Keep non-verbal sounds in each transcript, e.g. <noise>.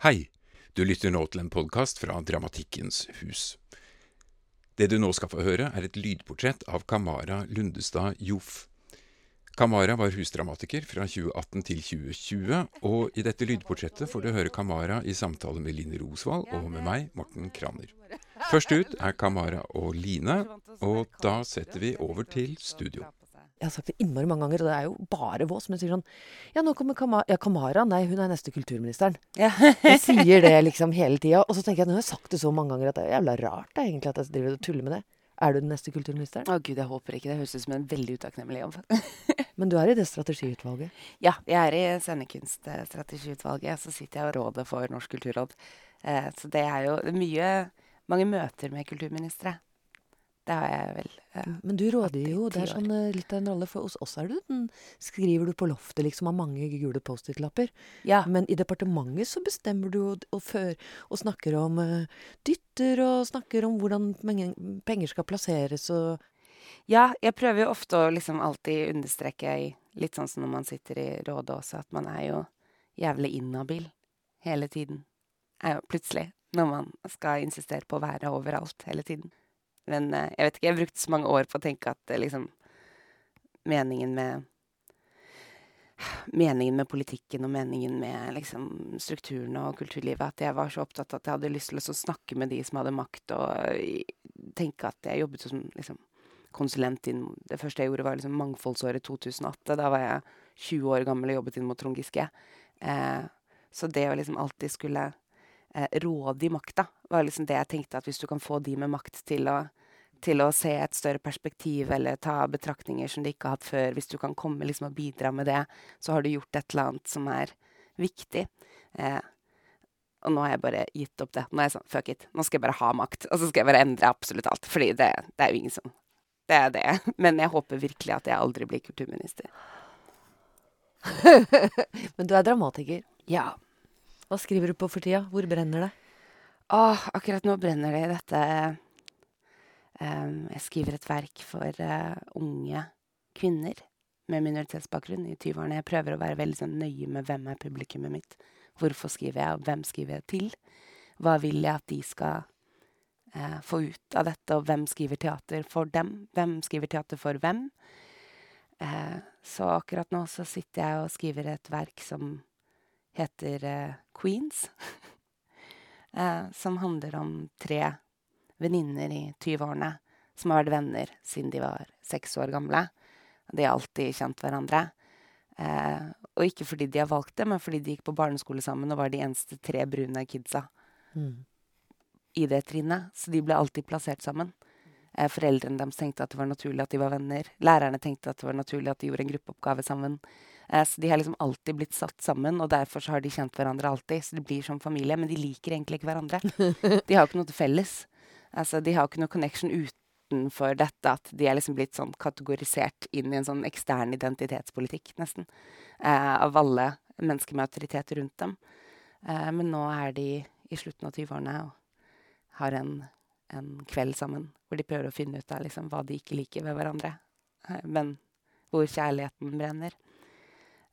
Hei, du lytter nå til en podkast fra Dramatikkens hus. Det du nå skal få høre, er et lydportrett av Kamara Lundestad Joff. Kamara var husdramatiker fra 2018 til 2020, og i dette lydportrettet får du høre Kamara i samtale med Line Rosvald og med meg, Morten Kranner. Først ut er Kamara og Line, og da setter vi over til studio. Jeg har sagt det innmari mange ganger, og det er jo bare vås. Men jeg sier sånn Ja, nå kommer Kamara. ja, Kamara. Nei, hun er neste kulturministeren. Ja. Jeg <laughs> sier det liksom hele tida. Og så tenker jeg nå har jeg sagt det så mange ganger at det er jævla rart det, er egentlig at jeg driver og tuller med det. Er du den neste kulturministeren? Å gud, jeg håper ikke det. Høres ut som en veldig utakknemlig jobb. <laughs> Men du er i det strategiutvalget. ja, jeg er i scenekunststrategiutvalget. Så sitter jeg og rådet for Norsk kulturråd. Eh, så det er jo mye Mange møter med kulturministre. Det har jeg vel. eh, Men du råder jo. Det er sånn eh, litt av en rolle. For hos oss er du den Skriver du på loftet liksom av mange gule Post-It-lapper. Ja. Men i departementet så bestemmer du og, og, før, og snakker om eh, dytter, og snakker om hvordan penger, penger skal plasseres og Ja, jeg prøver jo ofte å liksom alltid understreke, i, litt sånn som når man sitter i rådet også, at man er jo jævlig inhabil hele tiden. Er jo plutselig. Når man skal insistere på å være overalt hele tiden. Men eh, jeg vet ikke, jeg har brukt så mange år på å tenke at eh, liksom Meningen med Meningen med politikken og meningen med liksom strukturen og kulturlivet at jeg var så opptatt at jeg hadde lyst til å snakke med de som hadde makt, og eh, tenke at jeg jobbet som liksom konsulent inn Det første jeg gjorde, var liksom mangfoldsåret 2008. Da var jeg 20 år gammel og jobbet inn mot Trond Giske. Eh, så det å liksom alltid skulle eh, råde i makta, var liksom det jeg tenkte at hvis du kan få de med makt til å, til å se et større perspektiv eller ta betraktninger som de ikke har hatt før, hvis du kan komme liksom og bidra med det, så har du gjort et eller annet som er viktig. Eh, og nå har jeg bare gitt opp det. Nå er jeg sånn, fuck it. Nå skal jeg bare ha makt. Og så skal jeg bare endre absolutt alt. Fordi det, det er jo ingen som Det er det. <laughs> Men jeg håper virkelig at jeg aldri blir kulturminister. <laughs> Men du er dramatiker. Ja. Hva skriver du på for tida? Hvor brenner det? Åh, akkurat nå brenner det i dette um, Jeg skriver et verk for uh, unge kvinner med minoritetsbakgrunn i 20-årene. Jeg prøver å være veldig sånn nøye med hvem er publikummet mitt. Hvorfor skriver jeg, og hvem skriver jeg til? Hva vil jeg at de skal uh, få ut av dette, og hvem skriver teater for dem? Hvem skriver teater for hvem? Uh, så akkurat nå så sitter jeg og skriver et verk som heter eh, Queens. <laughs> eh, som handler om tre venninner i 20-årene som har vært venner siden de var seks år gamle. De har alltid kjent hverandre. Eh, og ikke fordi de har valgt det, men fordi de gikk på barneskole sammen og var de eneste tre brune kidsa Mm. i det trinnet. Så de ble alltid plassert sammen. Foreldrene deres tenkte at det var naturlig at de var venner. Lærerne tenkte at det var naturlig at de gjorde en gruppeoppgave sammen. Eh, så de har liksom alltid blitt satt sammen, og derfor så har de kjent hverandre alltid. Så de blir som familie, men de liker egentlig ikke hverandre. <laughs> De har jo ikke noe til felles. Altså, de har jo ikke noe connection utenfor dette at de er liksom blitt sånn kategorisert inn i en sånn ekstern identitetspolitikk, nesten. Eh, av alle mennesker med autoritet rundt dem. Eh, men nå er de i slutten av 20-årene og har en, en kveld sammen hvor de prøver å finne ut av liksom, hva de ikke liker ved hverandre. Eh, men hvor kjærligheten brenner.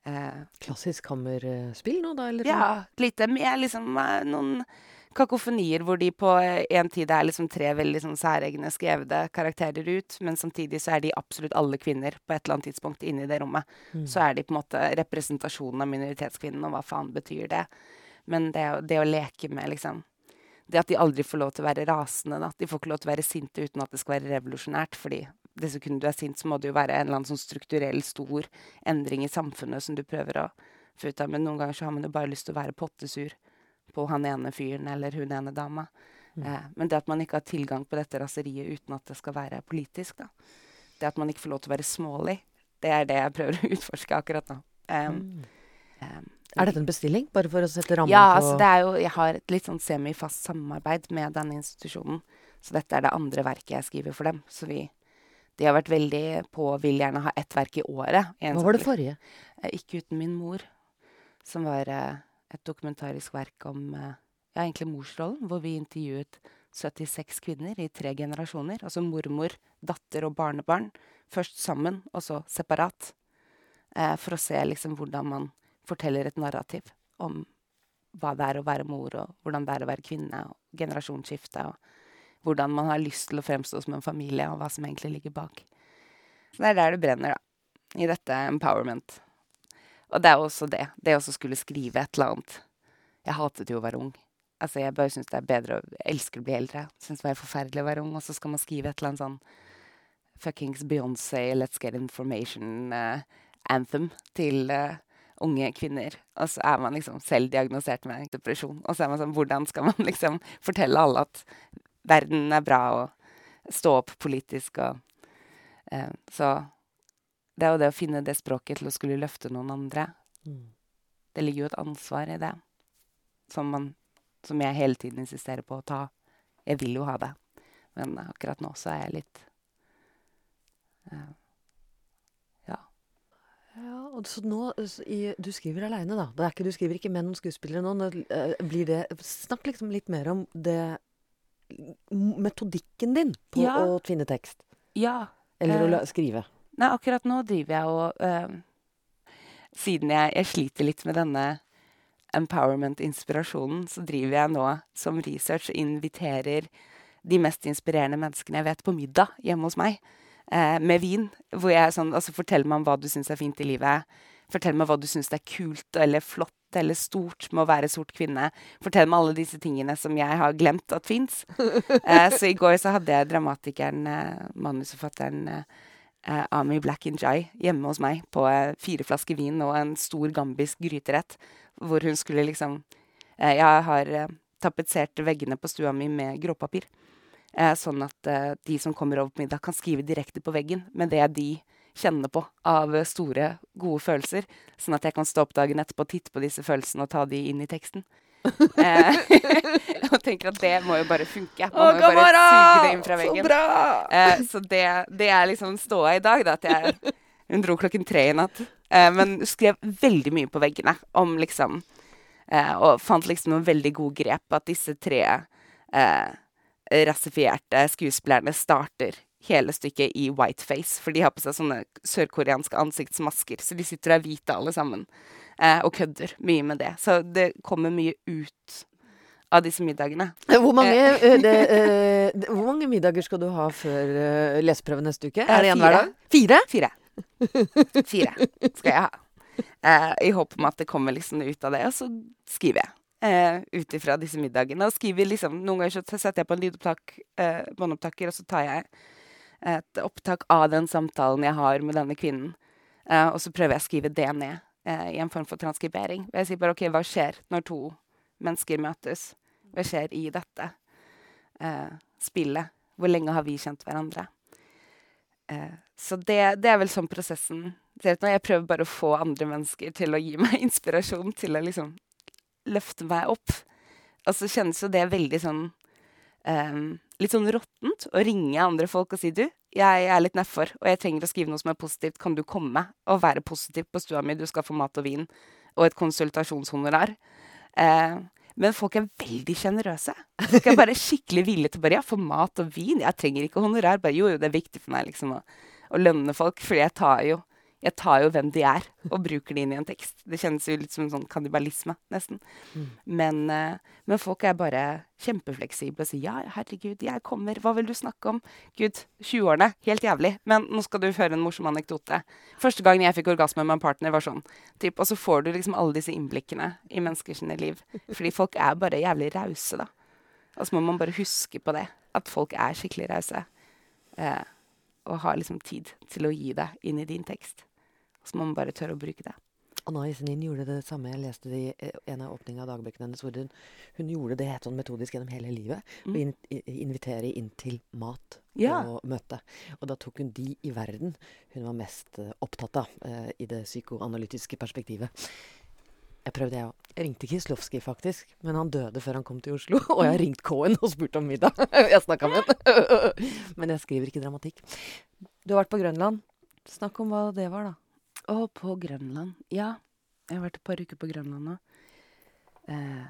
Eh, Klassisk kammerspill nå, da? Eller? ja, lite med liksom noen kakofonier hvor de på en tid er liksom tre veldig sånn særegne skrevne karakterer ut, men samtidig så er de absolutt alle kvinner på et eller annet tidspunkt inne i det rommet. Mm. Så er de på en måte representasjonen av minoritetskvinnen, og hva faen betyr det? Men det, det å leke med liksom Det at de aldri får lov til å være rasende, da. De får ikke lov til å være sinte uten at det skal være revolusjonært, fordi det sekundet du er sint, så må det jo være en eller annen sånn strukturell, stor endring i samfunnet som du prøver å få ut av. Men noen ganger så har man jo bare lyst til å være pottesur på han ene fyren eller hun ene dama. Eh, men det at man ikke har tilgang på dette raseriet uten at det skal være politisk, da. Det at man ikke får lov til å være smålig, det er det jeg prøver å utforske akkurat nå. Um, Mm. Er dette en bestilling? Bare for å sette rammen ja, på altså det er jo Jeg har et litt sånn semifast samarbeid med denne institusjonen. Så dette er det andre verket jeg skriver for dem. Så vi De har vært veldig på å vil gjerne ha ett verk i året. Hva var det forrige? Eh, Ikke uten min mor, som var eh, et dokumentarisk verk om eh, ja, egentlig morsrollen, hvor vi intervjuet 76 kvinner i tre generasjoner. Altså mormor, datter og barnebarn. Først sammen, og så separat. Eh, for å se liksom hvordan man forteller et narrativ om hva det er å være mor, og hvordan det er å være kvinne, og generasjonsskifte, og hvordan man har lyst til å fremstå som en familie, og hva som egentlig ligger bak. Så det er der det brenner, da. I dette empowerment. Og det er også det. Det å skulle skrive et eller annet. Jeg hatet jo å være ung. Altså, jeg bare syns det er bedre å Jeg elsker å bli eldre. Syns det var forferdelig å være ung, og så skal man skrive et eller annet sånn fuckings Beyoncé, Let's Get Information uh, anthem til uh, unge kvinner. Og så er man liksom selv diagnosert med depresjon. Og så er man sånn Hvordan skal man <laughs> liksom fortelle alle at verden er bra, og stå opp politisk og eh, Så det er jo det å finne det språket til å skulle løfte noen andre. Mm. Det ligger jo et ansvar i det, som, man, som jeg hele tiden insisterer på å ta. Jeg vil jo ha det, men akkurat nå så er jeg litt uh, Ja. Ja, og så nå i, Du skriver aleine, da. Det er ikke, du skriver ikke med noen skuespillere nå. nå eh, blir det Snakk liksom litt mer om det Metodikken din på Ja. å finne tekst. Ja. Eller å Eh, skrive. Nei, akkurat nå driver jeg og eh, Siden jeg, jeg sliter litt med denne empowerment-inspirasjonen, så driver jeg nå som research og inviterer de mest inspirerende menneskene jeg vet, på middag hjemme hos meg. Eh, med vin. Hvor jeg er sånn Altså, fortell meg om hva du syns er fint i livet. Fortell meg hva du syns er kult eller flott eller stort med å være sort kvinne. Fortell meg alle disse tingene som jeg har glemt at fins. <laughs> Eh, så i går så hadde jeg dramatikeren, eh, manusforfatteren eh, eh, Ami Black Njai hjemme hos meg på eh, fire flasker vin og en stor gambisk gryterett. Hvor hun skulle liksom eh, Jeg har tapetsert veggene på stua mi med gråpapir. Eh, sånn at de som kommer over på middag, kan skrive direkte på veggen med det de kjenner på av store, gode følelser. Sånn at jeg kan stå opp dagen etterpå og titte på disse følelsene og ta de inn i teksten. <laughs> eh, <laughs> og tenker at det må jo bare funke. Man må jo bare suge det inn fra veggen. Så bra! Eh, så det, det er liksom ståa i dag, da. At jeg Hun dro klokken tre i natt. Eh, men skrev veldig mye på veggene om liksom eh, Og fant liksom noen veldig gode grep. At disse tre eh, rasifierte skuespillerne starter hele stykket i whiteface. For de har på seg sånne sørkoreanske ansiktsmasker. Så de sitter der hvite alle sammen. Eh, og kødder mye med det. Så det kommer mye ut av disse middagene. Hvor mange, eh, det, eh, det- hvor mange middager skal du ha før uh, leseprøve neste uke? Er det en hver dag? Fire? Fire. <laughs> Fire skal jeg ha. Eh, I håp om at det kommer liksom ut av det, og så skriver jeg. Eh, Ut ifra disse middagene. Og skriver liksom Noen ganger så setter jeg på en lydopptak, eh, båndopptaker, og så tar jeg et opptak av den samtalen jeg har med denne kvinnen. Eh, og så prøver jeg å skrive det ned eh, i en form for transkribering. Jeg sier bare OK, hva skjer når to mennesker møtes? Hva skjer i dette eh, spillet? Hvor lenge har vi kjent hverandre? Eh, så det, det er vel sånn prosessen ser ut nå. Jeg prøver bare å få andre mennesker til å gi meg <laughs> inspirasjon til å liksom løfte meg opp. Og så kjennes jo det veldig sånn ehm, Litt sånn råttent å ringe andre folk og si du, jeg er litt nedfor, og jeg trenger å skrive noe som er positivt. Kan du komme og være positiv på stua mi? Du skal få mat og vin og et konsultasjonshonorar. Eh, men folk er veldig sjenerøse. Folk er bare skikkelig villige til bare ja, få mat og vin. Jeg trenger ikke honorar. Bare jo, jo, det er viktig for meg liksom å, å lønne folk, fordi jeg tar jo jeg tar jo hvem de er, og bruker det inn i en tekst. Det kjennes jo litt som en sånn kannibalisme, nesten. Men, uh, men folk er bare kjempefleksible og sier ja, herregud, jeg kommer, hva vil du snakke om? Gud, 20-årene, helt jævlig, men nå skal du høre en morsom anekdote. Første gangen jeg fikk orgasme med en partner, var sånn. Typ, og så får du liksom alle disse innblikkene i menneskers liv. Fordi folk er bare jævlig rause, da. Og så må man bare huske på det. At folk er skikkelig rause. Uh, og har liksom tid til å gi det inn i din tekst. Så må man bare tørre å bruke det. Anna Iselin gjorde det samme. Jeg leste det i eh, en av åpningene av dagbøkene hennes. hvor hun, hun gjorde det helt sånn metodisk gjennom hele livet. Å Mm. in invitere inn til mat Ja. og møte. Og da tok hun de i verden hun var mest eh, opptatt av eh, i det psykoanalytiske perspektivet. Jeg prøvde, jeg òg. Ringte Kislovskij, faktisk. Men han døde før han kom til Oslo. Og jeg har ringt Cohen og spurt om middag. <laughs> jeg snakka med ham. <laughs> Men jeg skriver ikke dramatikk. Du har vært på Grønland. Snakk om hva det var, da. Og på Grønland. Ja, jeg har vært et par uker på Grønland nå. Eh,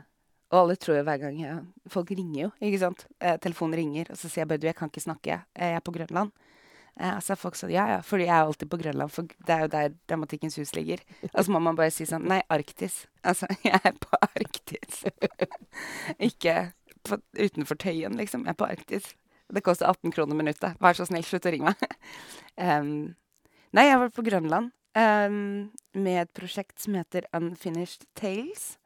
og alle tror jo hver gang jeg, Folk ringer jo, ikke sant. Eh, telefonen ringer, og så sier jeg bare du, jeg kan ikke snakke. Jeg er på Grønland. Eh, altså folk sa Ja, ja, fordi jeg er alltid på Grønland, for det er jo der Dramatikkens hus ligger. Og så må man bare si sånn Nei, Arktis. Altså, <laughs> jeg er på Arktis. <laughs> Ikke på, utenfor Tøyen, liksom. Jeg er på Arktis. Det koster 18 kroner minuttet. Vær så snill, slutt å ringe meg. <laughs> um, nei, jeg har vært på Grønland med et prosjekt som heter Unfinished Tales,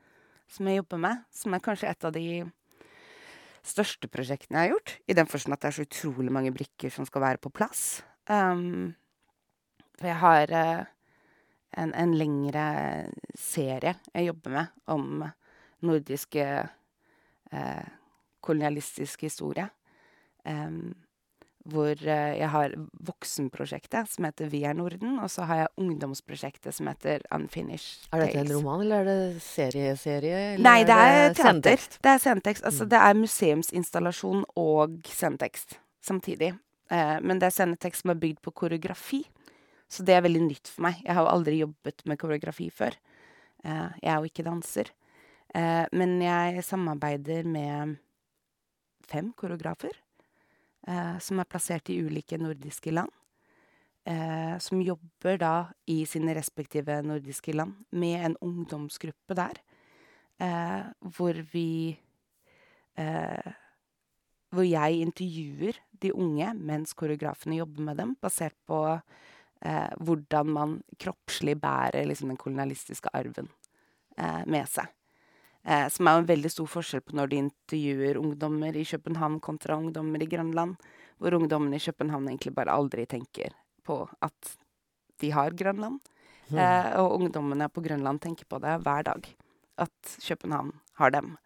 som jeg jobber med. Som er kanskje et av de største prosjektene jeg har gjort. I den forstand at det er så utrolig mange brikker som skal være på plass. Um, for jeg har uh, en, en lengre serie jeg jobber med om nordiske uh, kolonialistisk historie. Um, hvor uh, jeg har voksenprosjektet, som heter Vi er Norden, og så har jeg ungdomsprosjektet, som heter Unfinished Er dette en roman, eller er det serieserie? Eller Nei, det er er sentekst. Det er sentekst. Altså, Mm. det er museumsinstallasjon og sentekst samtidig. Eh, men det er sendetekst som er bygd på koreografi, så det er veldig nytt for meg. Jeg har jo aldri jobbet med koreografi før. Eh, jeg er jo ikke danser. Eh, men jeg samarbeider med fem koreografer eh, som er plassert i ulike nordiske land. Eh, som jobber da i sine respektive nordiske land med en ungdomsgruppe der. Eh, hvor vi eh, Hvor jeg intervjuer de unge mens koreografene jobber med dem, basert på eh, hvordan man kroppslig bærer liksom, den kolonialistiske arven eh, med seg. Eh, som er jo en veldig stor forskjell på når de intervjuer ungdommer i København kontra ungdommer i Grønland, hvor ungdommene i København egentlig bare aldri tenker på at de har Grønland. Eh, og ungdommene på Grønland tenker på det hver dag. At København har dem.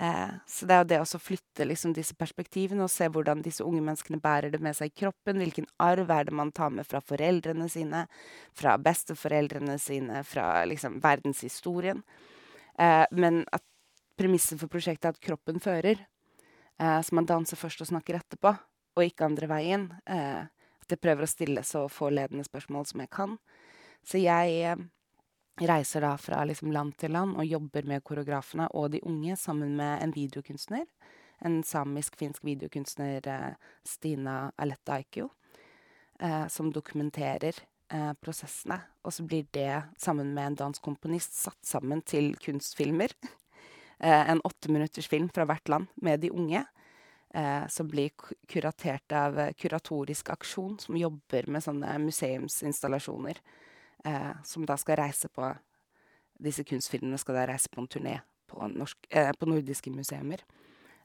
Eh, så det er jo det å flytte liksom disse perspektivene og se hvordan disse unge menneskene bærer det med seg i kroppen. Hvilken arv er det man tar med fra foreldrene sine, fra besteforeldrene sine, fra liksom verdenshistorien. Eh, men at premisset for prosjektet er at kroppen fører. Eh, så man danser først og snakker etterpå, og ikke andre veien. Eh, at jeg prøver å stille så få ledende spørsmål som jeg kan. Så jeg reiser da fra liksom land til land og jobber med koreografene og de unge sammen med en videokunstner. En samisk-finsk videokunstner, Stina Aletta Aikio, som dokumenterer prosessene. Og så blir det, sammen med en dansk komponist, satt sammen til kunstfilmer. <laughs> Eh, en åtteminuttersfilm fra hvert land med de unge. Eh, som blir kuratert av eh, Kuratorisk aksjon, som jobber med sånne museumsinstallasjoner. Eh, som da skal reise på Disse kunstfilmene skal da reise på en turné på, norsk, eh, på nordiske museer.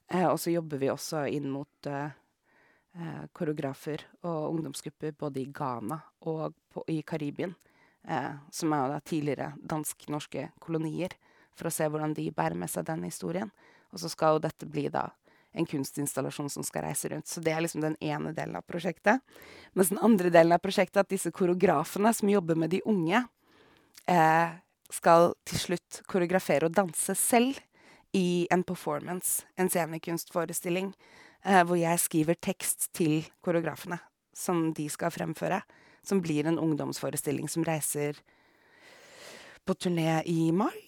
Eh, og så jobber vi også inn mot eh, eh, koreografer og ungdomsgrupper både i Ghana og på, i Karibien. Eh, som er da tidligere dansk-norske kolonier, for å se hvordan de bærer med seg den historien. Og så skal jo dette bli da en kunstinstallasjon som skal reise rundt. Så det er liksom den ene delen av prosjektet. Mens den andre delen av prosjektet er at disse koreografene som jobber med de unge, eh, skal til slutt koreografere og danse selv i en performance, en scenekunstforestilling, eh, hvor jeg skriver tekst til koreografene som de skal fremføre. Som blir en ungdomsforestilling som reiser på turné i mai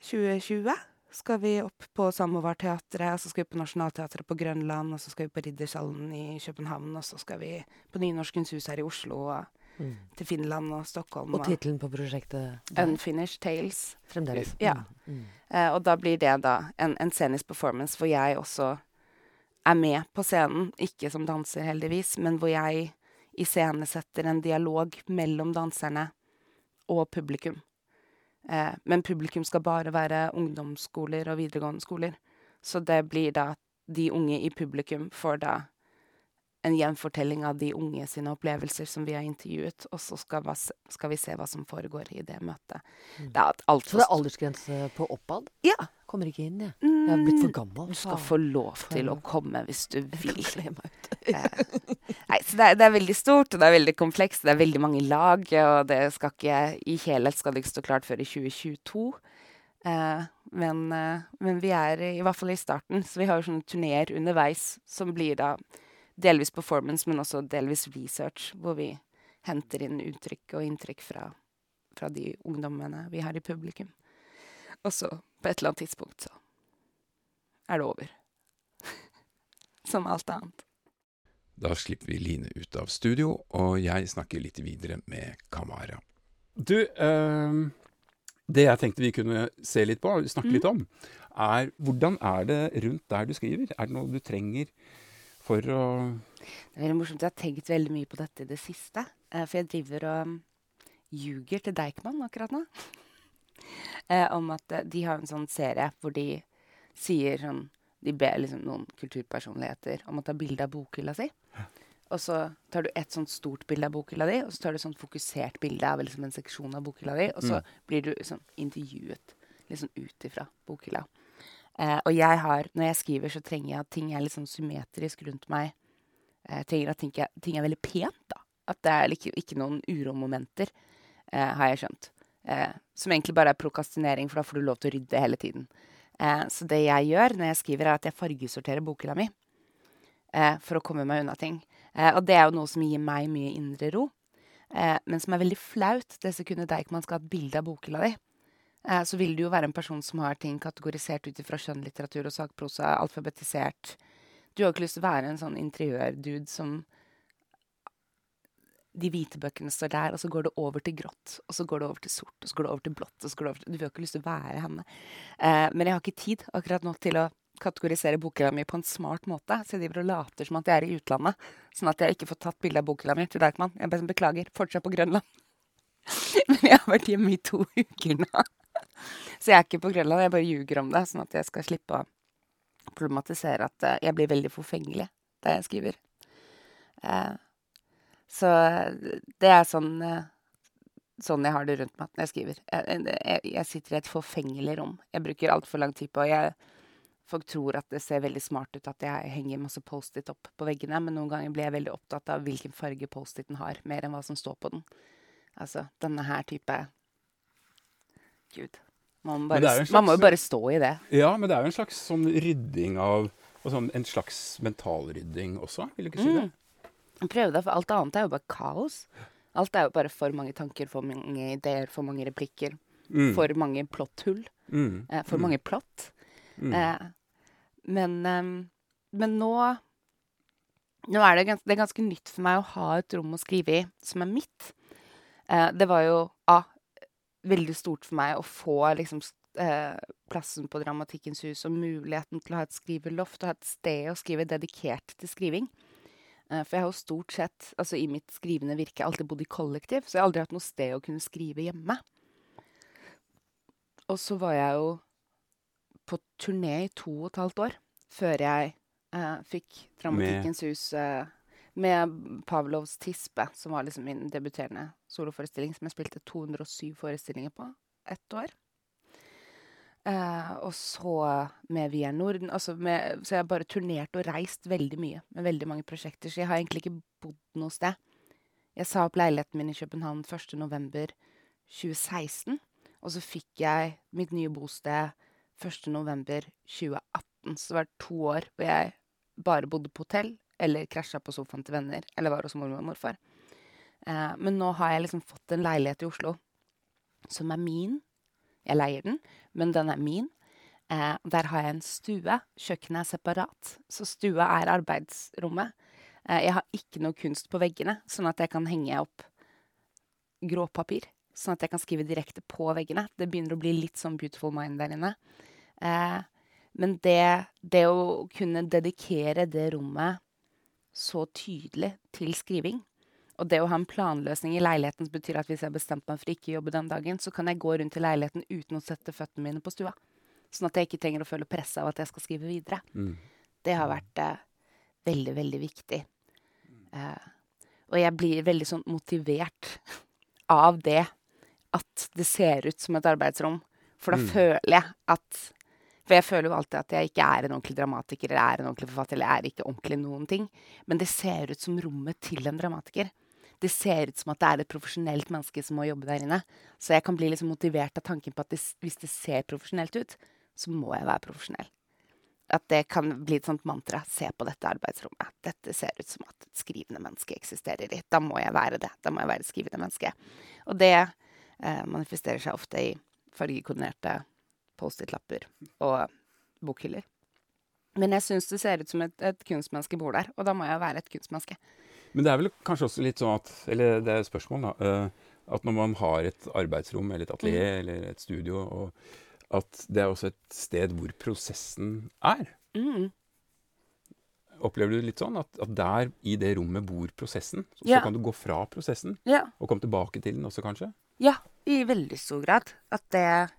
2020 skal vi opp på Samovarteatret, og så skal vi på Nationaltheatret på Grønland, og så skal vi på Riddersalen i København, og så skal vi på Nynorskens hus her i Oslo, og Mm. til Finland og Stockholm. Og tittelen på prosjektet? Da. Unfinished Tales. Fremdeles. Ja. Mm. Eh, og da blir det da en, en scenisk performance hvor jeg også er med på scenen. Ikke som danser, heldigvis, men hvor jeg iscenesetter en dialog mellom danserne og publikum. Eh, men publikum skal bare være ungdomsskoler og videregående skoler. Så det blir da de unge i publikum får da en gjenfortelling av de unge sine opplevelser som vi har intervjuet, og så skal, vas- skal vi se hva som foregår i det møtet. Mm. Det Så det er aldersgrense på oppad? Ja. Kommer ikke inn, jeg. Jeg er blitt for Mm, gammel. Du skal få lov til å komme hvis du vil. <laughs> Nei, så det er, det er veldig stort, og det er veldig komplekst. Det er veldig mange lag, og det skal ikke i helhet skal det ikke stå klart før i 2022. Eh, men, eh, men vi er i, i hvert fall i starten, så vi har jo sånne turneer underveis som blir da delvis performance, men også delvis research, hvor vi henter inn uttrykk og inntrykk fra, fra de ungdommene vi har i publikum. Og så, på et eller annet tidspunkt, så er det over. <laughs> Som alt annet. Da slipper vi Line ut av studio, og jeg snakker litt videre med Kamara. Du, eh, det jeg tenkte vi kunne se litt på, snakke litt om, er hvordan er det rundt der du skriver? Er det noe du trenger for å Det er veldig morsomt. Jeg har tenkt veldig mye på dette i det siste. eh, For jeg driver og mm, ljuger til Deichman akkurat nå. <laughs> Eh, Om at eh, de har en sånn serie hvor de sier sånn De ber liksom noen kulturpersonligheter om å ta bilde av bokhylla si. Og så tar du et sånt stort bilde av bokhylla di, og så tar du et sånt fokusert bilde av liksom en seksjon av bokhylla di, og så blir du sånn intervjuet liksom ut ifra bokhylla. Eh, og jeg har, når jeg skriver, så trenger jeg at ting er litt sånn symmetrisk rundt meg. Jeg trenger at ting er, ting er veldig pent, da. At det er ikke, ikke noen uromomenter, eh, har jeg skjønt. Eh, som egentlig bare er prokastinering, for da får du lov til å rydde hele tiden. Eh, så det jeg gjør når jeg skriver, er at jeg fargesorterer bokhylla mi. Eh, for å komme meg unna ting. Eh, og det er jo noe som gir meg mye indre ro. Eh, men som er veldig flaut det sekundet Deichman skal ha et bilde av bokhylla di. Eh, så vil du jo være en person som har ting kategorisert ut ifra skjønnlitteratur og sakprosa, alfabetisert. Du har ikke lyst til å være en sånn interiørdude som De hvite bøkene står der, og så går det over til grått, og så går det over til sort, og så går det over til blått, og så går det over til Du har ikke lyst til å være henne. Eh, men jeg har ikke tid akkurat nå til å kategorisere bokhylla mi på en smart måte, så jeg driver og later som at jeg er i utlandet, sånn at jeg ikke får tatt bilde av bokhylla mi til Deichman. Jeg beklager, fortsatt på Grønland. <laughs> Men jeg har vært hjemme i to <laughs> uker nå. Så jeg er ikke på Grønland, jeg bare ljuger om det, sånn at jeg skal slippe å problematisere at eh, jeg blir veldig forfengelig da jeg skriver. Eh, så det er sånn eh, Sånn jeg har det rundt meg når jeg skriver. Jeg, jeg sitter i et forfengelig rom. Jeg bruker altfor lang tid på jeg, Folk tror at det ser veldig smart ut at jeg henger masse Post-It opp på veggene, men noen ganger blir jeg veldig opptatt av hvilken farge Post-It-en har, mer enn hva som står på den. Altså denne her type Gud. Man, må bare, slags, man må jo bare stå i det. Ja, men det er jo en slags sånn rydding av sånn, En slags mentalrydding også, vil du ikke si det? Prøve det, for alt annet er jo bare kaos. Alt er jo bare for mange tanker, for mange ideer, for mange replikker. Mm. For mange plotthull. Mm. Eh, for mange plott. Mm. Eh, men, eh, men nå Nå er det, gans det er ganske nytt for meg å ha et rom å skrive i som er mitt. Eh, det var jo A. Veldig stort for meg å få liksom eh, plassen på Dramatikkens hus og muligheten til å ha et skriveloft og ha et sted å skrive dedikert til skriving. Eh, for jeg har jo stort sett, altså i mitt skrivende virke, alltid bodd i kollektiv, så jeg har aldri hatt noe sted å kunne skrive hjemme. Og så var jeg jo på turné i to og et halvt år før jeg eh, fikk Dramatikkens hus eh, med Pavlovs Tispe, som var liksom min debuterende soloforestilling, som jeg spilte 207 forestillinger på ett år. Eh, og så med Via Norden altså med, Så jeg har bare turnert og reist veldig mye med veldig mange prosjekter, så jeg har egentlig ikke bodd noe sted. Jeg sa opp leiligheten min i København 1. november 2016, og så fikk jeg mitt nye bosted 1. november 2018. Så det var to år hvor jeg bare bodde på hotell, eller krasja på sofaen til venner, eller var hos mormor og morfar. Eh, men nå har jeg liksom fått en leilighet i Oslo som er min. Jeg leier den, men den er min. Eh, der har jeg en stue. Kjøkkenet er separat, så stua er arbeidsrommet. Eh, jeg har ikke noe kunst på veggene, sånn at jeg kan henge opp gråpapir. Sånn at jeg kan skrive direkte på veggene. Det begynner å bli litt sånn Beautiful Mind der inne. Eh, men det, det å kunne dedikere det rommet så tydelig til skriving, og det å ha en planløsning i leiligheten som betyr at hvis jeg har bestemt meg for ikke å jobbe den dagen, så kan jeg gå rundt i leiligheten uten å sette føttene mine på stua. Sånn at jeg ikke trenger å føle press av at jeg skal skrive videre. Mm. Det har vært eh, veldig, veldig viktig. Eh, og jeg blir veldig sånn motivert <laughs> av det at det ser ut som et arbeidsrom. For da Mm. føler jeg at For jeg føler jo alltid at jeg ikke er en ordentlig dramatiker eller er en ordentlig forfatter. eller er ikke ordentlig noen ting. Men det ser ut som rommet til en dramatiker. Det ser ut som at det er et profesjonelt menneske som må jobbe der inne. Så jeg kan bli liksom motivert av tanken på at det, hvis det ser profesjonelt ut, så må jeg være profesjonell. At det kan bli et sånt mantra. Se på dette arbeidsrommet. Dette ser ut som at et skrivende menneske eksisterer i. Da må jeg være det. Da må jeg være et skrivende menneske. Og det eh, manifesterer seg ofte i fargekoordinerte Post-It-lapper og bokhyller. Men jeg syns det ser ut som et, et kunstmenneske bor der, og da må jeg være et kunstmenneske. Men det er vel kanskje også litt sånn at Eller det er spørsmål, da. eh, At når man har et arbeidsrom eller et atelier eller et studio, og at det er også et sted hvor prosessen er. Mm. Opplever du det litt sånn at, at der i det rommet bor prosessen? Så, Ja. så kan du gå fra prosessen Ja. og komme tilbake til den også, kanskje? Ja, i veldig stor grad. At det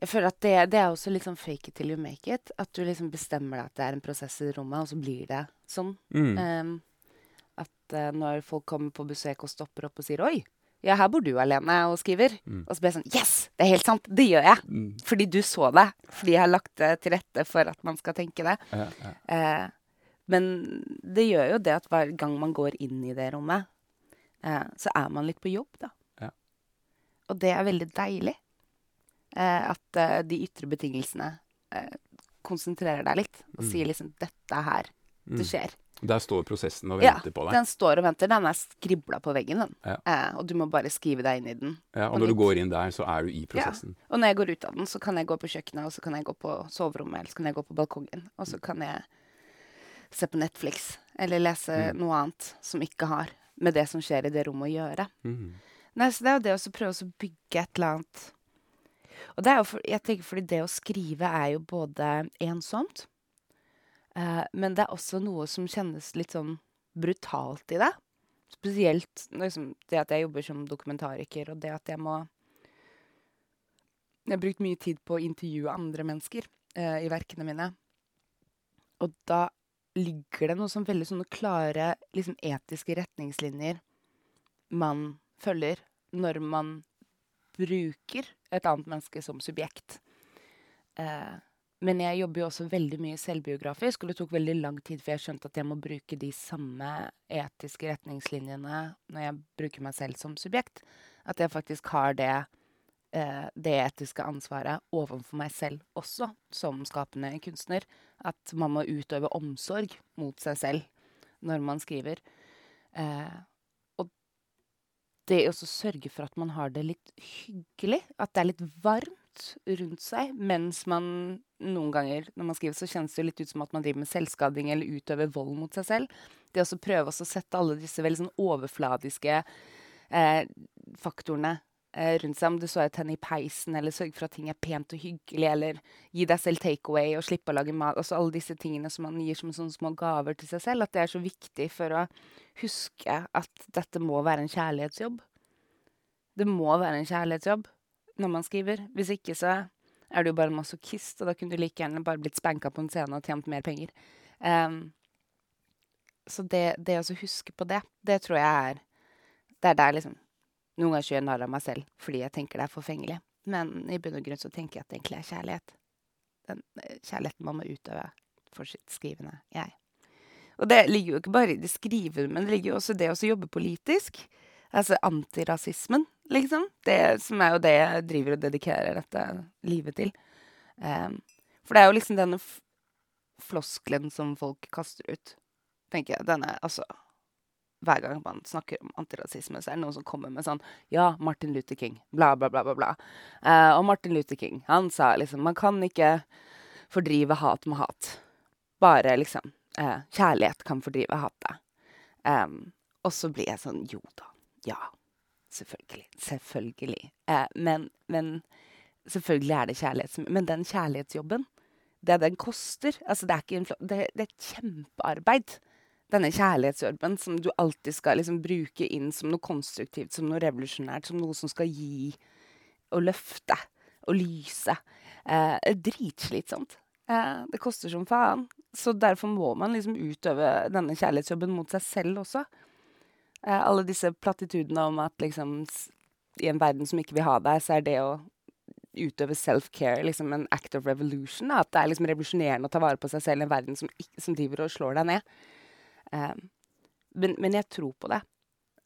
Jeg føler at det, det er også litt sånn fake it till you make it. At du liksom bestemmer deg at det er en prosess i rommet, og så blir det sånn. Mm. Um, at uh, når folk kommer på besøk og stopper opp og sier 'oi, ja, her bor du alene og skriver', Mm. og så blir jeg sånn 'yes, det er helt sant, det gjør jeg'. Mm. Fordi du så det. Fordi jeg har lagt det til rette for at man skal tenke det. Ja, ja. Eh, men det gjør jo det at hver gang man går inn i det rommet, eh, så er man litt på jobb, da. Ja. Og det er veldig deilig. Eh, at eh, de ytre betingelsene eh, konsentrerer deg litt og Mm. sier liksom 'dette er her Mm. det skjer'. Der står prosessen og Ja, venter på deg. Den står og venter. Den er skribla på veggen, den. Ja. Eh, og du må bare skrive deg inn i den. Ja, og og når du går inn der, så er du i prosessen. Ja. Og når jeg går ut av den, så kan jeg gå på kjøkkenet, og så kan jeg gå på soverommet, eller så kan jeg gå på balkongen, og så kan jeg se på Netflix, eller lese Mm. noe annet som ikke har med det som skjer i det rommet å gjøre. Mm. Nei, så det er jo det å prøve å bygge et eller annet Og det er jo for, jeg tenker fordi det å skrive er jo både ensomt, eh, men det er også noe som kjennes litt sånn brutalt i det. Spesielt liksom, det at jeg jobber som dokumentariker, og det at jeg må Jeg har brukt mye tid på å intervjue andre mennesker eh, i verkene mine. Og da ligger det noe sånn veldig sånne klare liksom, etiske retningslinjer man følger når man bruker et annet menneske som subjekt. Eh, men jeg jobber jo også veldig mye selvbiografisk, og det tok veldig lang tid før jeg skjønte at jeg må bruke de samme etiske retningslinjene når jeg bruker meg selv som subjekt. At jeg faktisk har det, eh, det etiske ansvaret overfor meg selv også, som skapende kunstner. At man må utøve omsorg mot seg selv når man skriver. Eh, det å sørge for at man har det litt hyggelig, at det er litt varmt rundt seg, mens man noen ganger når man skriver, så kjennes det litt ut som at man driver med selvskading eller utøver vold mot seg selv. Det å prøve å sette alle disse veldig sånn overfladiske eh, faktorene rundt seg, om du så et henne i peisen, eller sørge for at ting er pent og hyggelig, eller gi deg selv takeaway og slippe å lage mat. Altså alle disse tingene som man gir som sånne små gaver til seg selv. At det er så viktig for å huske at dette må være en kjærlighetsjobb. Det må være en kjærlighetsjobb når man skriver. Hvis ikke så er du jo bare en masochist, og da kunne du like gjerne bare blitt spanka på en scene og tjent mer penger. Um, så det, det å huske på det, det tror jeg er Det er der liksom Noen ganger gjør jeg narr av meg selv fordi jeg tenker det er forfengelig. Men i bunn og grunn så tenker jeg at det egentlig er kjærlighet. Den eh, kjærligheten man må utøve for sitt skrivende jeg. Og det ligger jo ikke bare i det skrivende, men det ligger jo også det å jobbe politisk. Altså antirasismen, liksom. Det som er jo det jeg driver og dedikerer dette livet til. Um, for det er jo liksom denne floskelen som folk kaster ut, tenker jeg. Denne, altså Hver gang man snakker om antirasisme, så er det noen som kommer med sånn Ja, Martin Luther King. Bla, bla, bla, bla. bla. Eh, og Martin Luther King, han sa liksom Man kan ikke fordrive hat med hat. Bare liksom eh, Kjærlighet kan fordrive hatet. Um, og så blir jeg sånn Jo da. Ja. Selvfølgelig. Selvfølgelig. Eh, men, men selvfølgelig er det kjærlighet som Men den kjærlighetsjobben, det den koster altså det, er ikke en, det, det er et kjempearbeid. Denne kjærlighetsjobben som du alltid skal liksom bruke inn som noe konstruktivt, som noe revolusjonært, som noe som skal gi og løfte og lyse. Eh, dritslitsomt. Eh, det koster som faen. Så derfor må man liksom utøve denne kjærlighetsjobben mot seg selv også. Eh, alle disse plattitudene om at liksom i en verden som ikke vil ha deg, så er det å utøve self-care liksom en act of revolution. At det er liksom revolusjonerende å ta vare på seg selv i en verden som, som driver og slår deg ned. Eh, men, men jeg tror på det.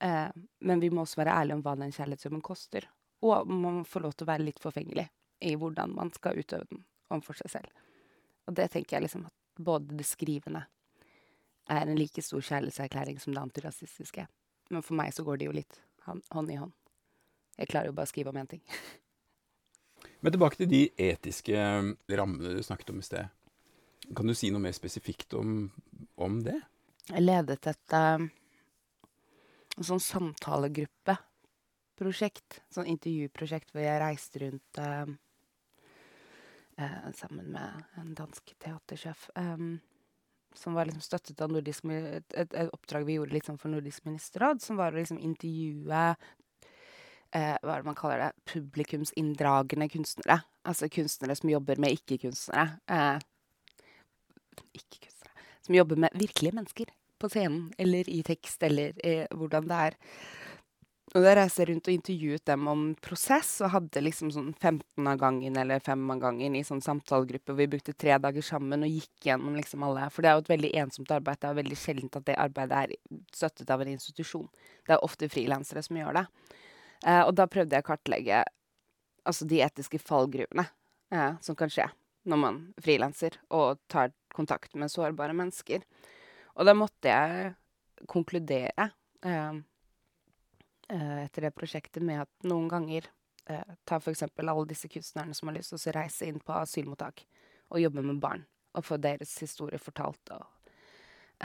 Eh, men vi må også være ærlige om hva den kjærlighetssummen koster. Og man må få lov til å være litt forfengelig i hvordan man skal utøve den overfor seg selv. Og det tenker jeg liksom at både det skrivende er en like stor kjærlighetserklæring som det antirasistiske. Men for meg så går de jo litt hånd, i hånd. Jeg klarer jo bare å skrive om én ting. <laughs> Men tilbake til de etiske rammene du snakket om i sted. Kan du si noe mer spesifikt om, om det? Jeg ledet et eh, en sånn samtalegruppeprosjekt. Sånn intervjuprosjekt hvor jeg reiste rundt eh, eh, sammen med en dansk teatersjef. som var liksom støttet av Nordisk, et, et, et oppdrag vi gjorde sånn for Nordisk ministerråd, som var å liksom intervjue eh, hva er det man kaller det, publikumsinndragende kunstnere. Altså kunstnere som jobber med ikke-kunstnere. Eh, ikke-kunstnere. Som jobber med virkelige mennesker på scenen, eller i tekst, eller i hvordan det er. Og da reiste jeg rundt og intervjuet dem om prosess, og hadde liksom sånn 15 av gangen eller 5 av gangen i sånn samtalegruppe. Vi brukte tre dager sammen og gikk gjennom liksom alle For det er jo et veldig ensomt arbeid. Det er veldig sjeldent at det arbeidet er støttet av en institusjon. Det er ofte frilansere som gjør det. Eh, og da prøvde jeg å kartlegge altså de etiske fallgruvene eh, som kan skje når man frilanser og tar kontakt med sårbare mennesker. Og da måtte jeg konkludere eh, eh, etter det prosjektet med at noen ganger eh, Ta f.eks. alle disse kunstnerne som har lyst til å reise inn på asylmottak og jobbe med barn og få deres historie fortalt. Og,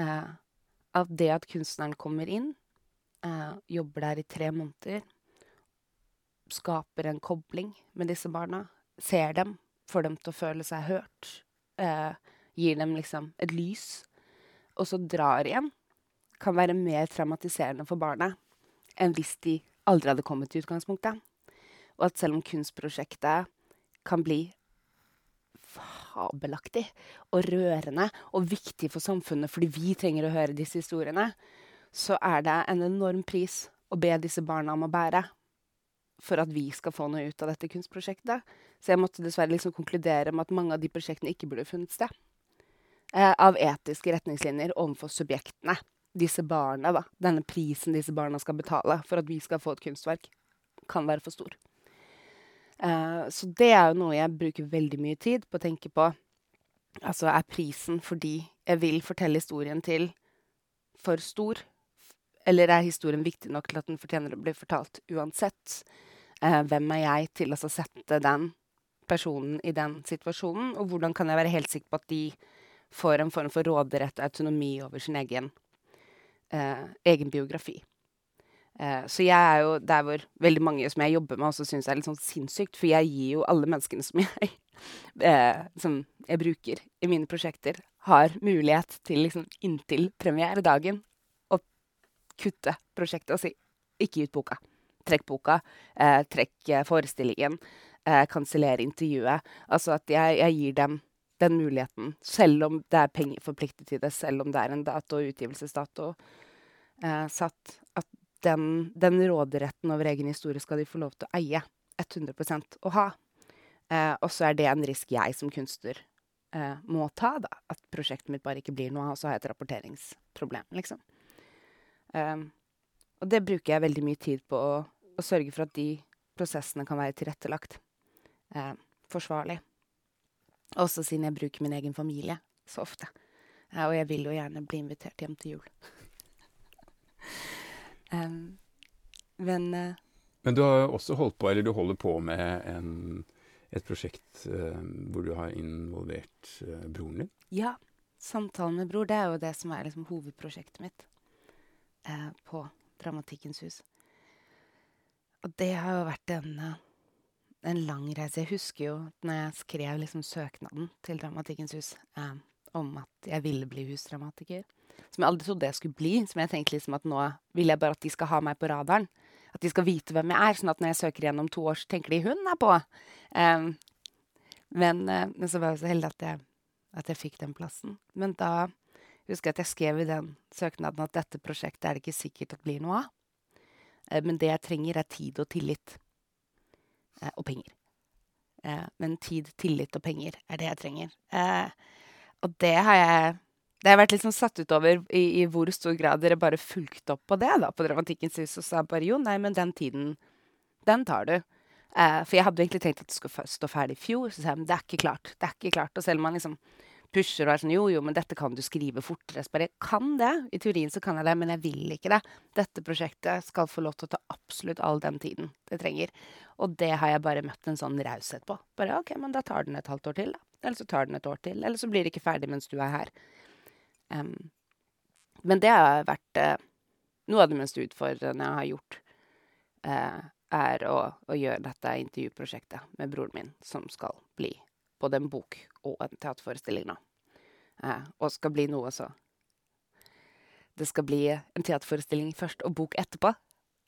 eh, at det at kunstneren kommer inn, eh, jobber der i tre måneder, skaper en kobling med disse barna, ser dem, får dem til å føle seg hørt, eh, gir dem liksom et lys, og så drar igjen, kan være mer traumatiserende for barnet enn hvis de aldri hadde kommet til utgangspunktet. Og at selv om kunstprosjektet kan bli fabelaktig og rørende og viktig for samfunnet fordi vi trenger å høre disse historiene, så er det en enorm pris å be disse barna om å bære for at vi skal få noe ut av dette kunstprosjektet. Så jeg måtte dessverre liksom konkludere med at mange av de prosjektene ikke burde funnet sted. Eh, av etiske retningslinjer overfor subjektene. Disse barna, da. Denne prisen disse barna skal betale for at vi skal få et kunstverk, kan være for stor. Eh, så det er jo noe jeg bruker veldig mye tid på å tenke på. Altså, er prisen fordi jeg vil fortelle historien til for stor? Eller er historien viktig nok til at den fortjener å bli fortalt uansett? Eh, hvem er jeg til å sette den personen i den situasjonen? Og hvordan kan jeg være helt sikker på at de får en form for råderett og autonomi over sin egen, eh, egen biografi? Eh, så jeg er jo der hvor veldig mange som jeg jobber med, også syns er litt sånn sinnssykt. For jeg gir jo alle menneskene som <laughs> jeg, eh, som jeg bruker i mine prosjekter, har mulighet til liksom inntil premieredagen kutte prosjektet og si ikke gi ut boka. Trekk boka. Eh, trekk eh, forestillingen. Eh, Kansellere intervjuet. Altså at jeg, jeg gir dem den muligheten, selv om det er penger forpliktet til det, selv om det er en dato og utgivelsesdato eh, satt. At den, den råderetten over egen historie skal de få lov til å eie 100% og ha. Eh, og så er det en risk jeg som kunstner eh, må ta, da. At prosjektet mitt bare ikke blir noe av, og så har jeg et rapporteringsproblem, liksom. Um, og det bruker jeg veldig mye tid på å, å sørge for at de prosessene kan være tilrettelagt. Eh, forsvarlig. Også siden jeg bruker min egen familie så ofte. Eh, og jeg vil jo gjerne bli invitert hjem til jul. um, <laughs> men uh, Men du har også holdt på, eller du holder på med en, et prosjekt eh, hvor du har involvert eh, broren din. ja, samtalen med bror, det er jo det som er liksom hovedprosjektet mitt på Dramatikkens hus. Og det har jo vært en, eh, en lang reise. Jeg husker jo når jeg skrev liksom søknaden til Dramatikkens hus eh, om at jeg ville bli husdramatiker, som jeg aldri trodde jeg skulle bli, som jeg tenkte liksom at nå vil jeg bare at de skal ha meg på radaren. At de skal vite hvem jeg er, sånn at når jeg søker igjen om to år, så tenker de 'hun er på'. Eh, men, eh, men så var jeg så heldig at jeg, at jeg fikk den plassen. Men da husker at jeg skrev i den søknaden at dette prosjektet er det ikke sikkert at blir noe av. Eh, Men det jeg trenger, er tid og tillit. Eh, og penger. Eh, men tid, tillit og penger er det jeg trenger. Og det har jeg Det har vært litt sånn satt ut over i, i hvor stor grad dere bare fulgte opp på det da, på Dramatikkens hus, og sa bare jo, nei, men den tiden, den tar du. For jeg hadde egentlig tenkt at det skulle stå ferdig i fjor, så sa jeg men det er ikke klart. Det er ikke klart. Og selv om man liksom pusher og er sånn jo, jo, men dette kan du skrive fortere. Så bare kan det. I teorien så kan jeg det, men jeg vil ikke det. Dette prosjektet skal få lov til å ta absolutt all den tiden det trenger. Og det har jeg bare møtt en sånn raushet på. Bare OK, men da tar den et halvt år til, da. Eller så tar den et år til. Eller så blir det ikke ferdig mens du er her. Um, men det har vært uh, noe av det mest utfordrende jeg har gjort. Uh, er å, å, gjøre dette intervjuprosjektet med broren min, som skal bli både en bok og en teaterforestilling nå. Eh, og skal bli noe så Det skal bli en teaterforestilling først og bok etterpå.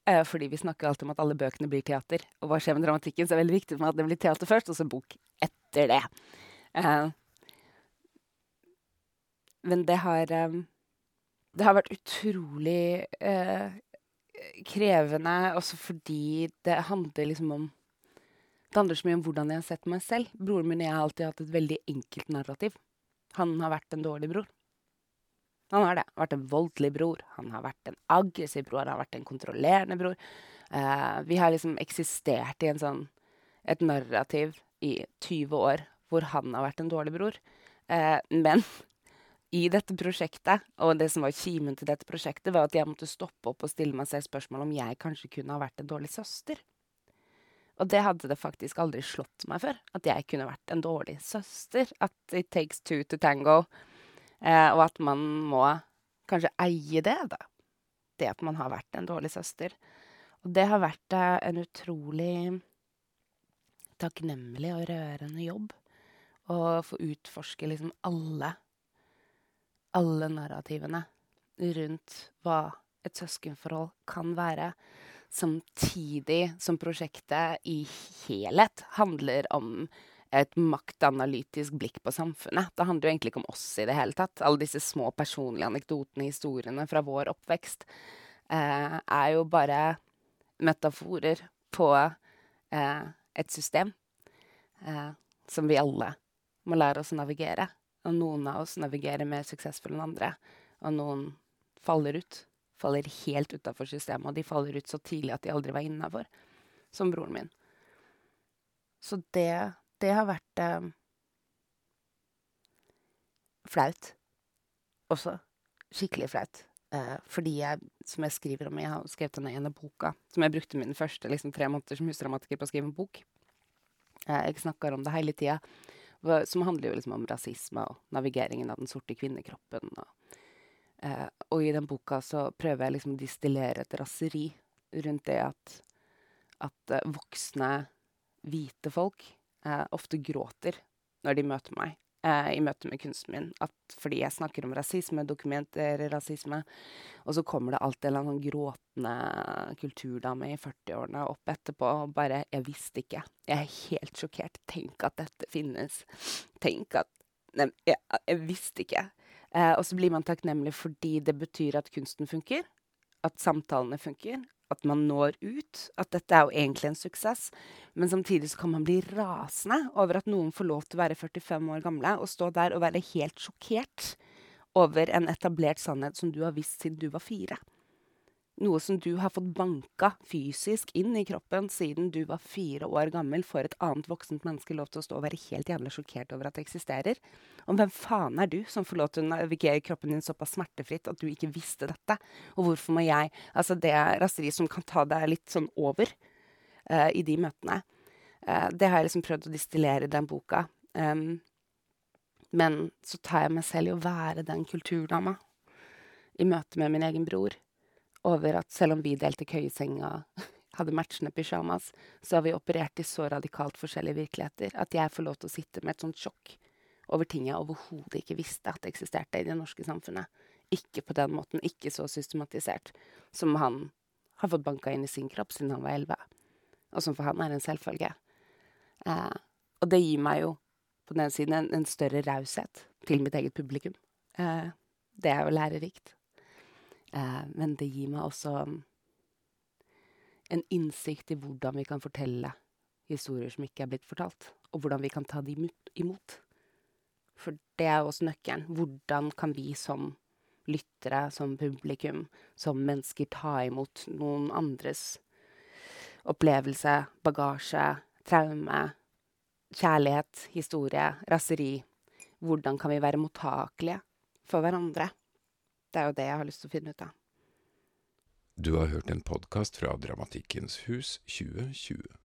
Eh, fordi vi snakker alltid om at alle bøkene blir teater. Og hva skjer med dramatikken, så er det veldig viktig for meg at det blir teater først, og så bok etter det. Eh, men det har um, Det har vært utrolig krevende også fordi det handler liksom om Det handler så mye om hvordan jeg har sett meg selv. Broren min og jeg har alltid hatt et veldig enkelt narrativ. Han har vært en dårlig bror. Han har det. Han har vært en voldelig bror. Han har vært en aggressiv bror. Han har vært en kontrollerende bror. Uh, vi har liksom eksistert i sånn, et narrativ i 20 år hvor han har vært en dårlig bror. Uh, men <laughs> i dette prosjektet, og det som var kimen til dette prosjektet, var at jeg måtte stoppe opp og stille meg selv spørsmål om jeg kanskje kunne ha vært en dårlig søster. Og det hadde det faktisk aldri slått meg før. At jeg kunne vært en dårlig søster. At it takes two to tango. Eh, og at man må kanskje eie det, da. Det at man har vært en dårlig søster. Og det har vært eh, en utrolig takknemlig og rørende jobb. Å få utforske liksom alle alle narrativene rundt hva et søskenforhold kan være samtidig som prosjektet i helhet handler om et maktanalytisk blikk på samfunnet. Det handler jo egentlig ikke om oss i det hele tatt. Alle disse små personlige anekdotene, historiene fra vår oppvekst, eh, er jo bare metaforer på eh, et system eh, som vi alle må lære oss å navigere. Og noen av oss navigerer mer suksessfull enn andre, og noen faller ut faller helt utafor systemet, og de faller ut så tidlig at de aldri var innafor, som broren min. Så det, det har vært eh, flaut. Også. Skikkelig flaut. Eh, fordi jeg, som jeg skriver om, jeg har skrevet denne ene boka, som jeg brukte mine første liksom, tre måneder som husdramatiker på å skrive en bok. Eh, jeg snakker om det hele tida, som handler jo liksom om rasisme og navigeringen av den sorte kvinnekroppen. og og i den boka så prøver jeg liksom å distillere et raseri rundt det at, at uh, voksne, hvite folk uh, ofte gråter når de møter meg i møte med kunsten min. At fordi jeg snakker om rasisme, dokumenterer rasisme, og så kommer det alltid en eller annen gråtende kulturdame i 40-årene opp etterpå og bare 'Jeg visste ikke. Jeg er helt sjokkert. Tenk at dette finnes. Tenk at Nei, jeg, jeg visste ikke. Eh, og så blir man takknemlig fordi det betyr at kunsten funker, at samtalene funker, at man når ut. At dette er jo egentlig en suksess. Men samtidig så kan man bli rasende over at noen får lov til å være 45 år gamle og stå der og være helt sjokkert over en etablert sannhet som du har visst siden du var fire noe som du har fått banka fysisk inn i kroppen siden du var fire år gammel, får et annet voksent menneske lov til å stå og være helt jævlig sjokkert over at det eksisterer? Og hvem faen er du som får lov til å navigere kroppen din såpass smertefritt at du ikke visste dette? Og hvorfor må jeg Altså, det er som kan ta deg litt sånn over uh, i de møtene. Uh, det har jeg liksom prøvd å distillere i den boka. Um, men så tar jeg meg selv i å være den kulturdama i møte med min egen bror over at selv om vi delte køyesenga, <laughs> hadde matchende pysjamas, så har vi operert i så radikalt forskjellige virkeligheter at jeg får lov til å sitte med et sånt sjokk over ting jeg overhodet ikke visste at eksisterte i det norske samfunnet. Ikke på den måten, ikke så systematisert som han har fått banka inn i sin kropp siden han var elleve, og som for han er en selvfølge. Eh, og det gir meg jo på den siden en, en større raushet til mitt eget publikum. Eh, det er jo lærerikt. Eh, men det gir meg også en innsikt i hvordan vi kan fortelle historier som ikke er blitt fortalt, og hvordan vi kan ta de imot. For det er jo også nøkkelen. Hvordan kan vi som lyttere, som publikum, som mennesker ta imot noen andres opplevelse, bagasje, traume, kjærlighet, historie, raseri? Hvordan kan vi være mottakelige for hverandre? Det er jo det jeg har lyst til å finne ut av. Du har hørt en podkast fra Dramatikkens hus 2020.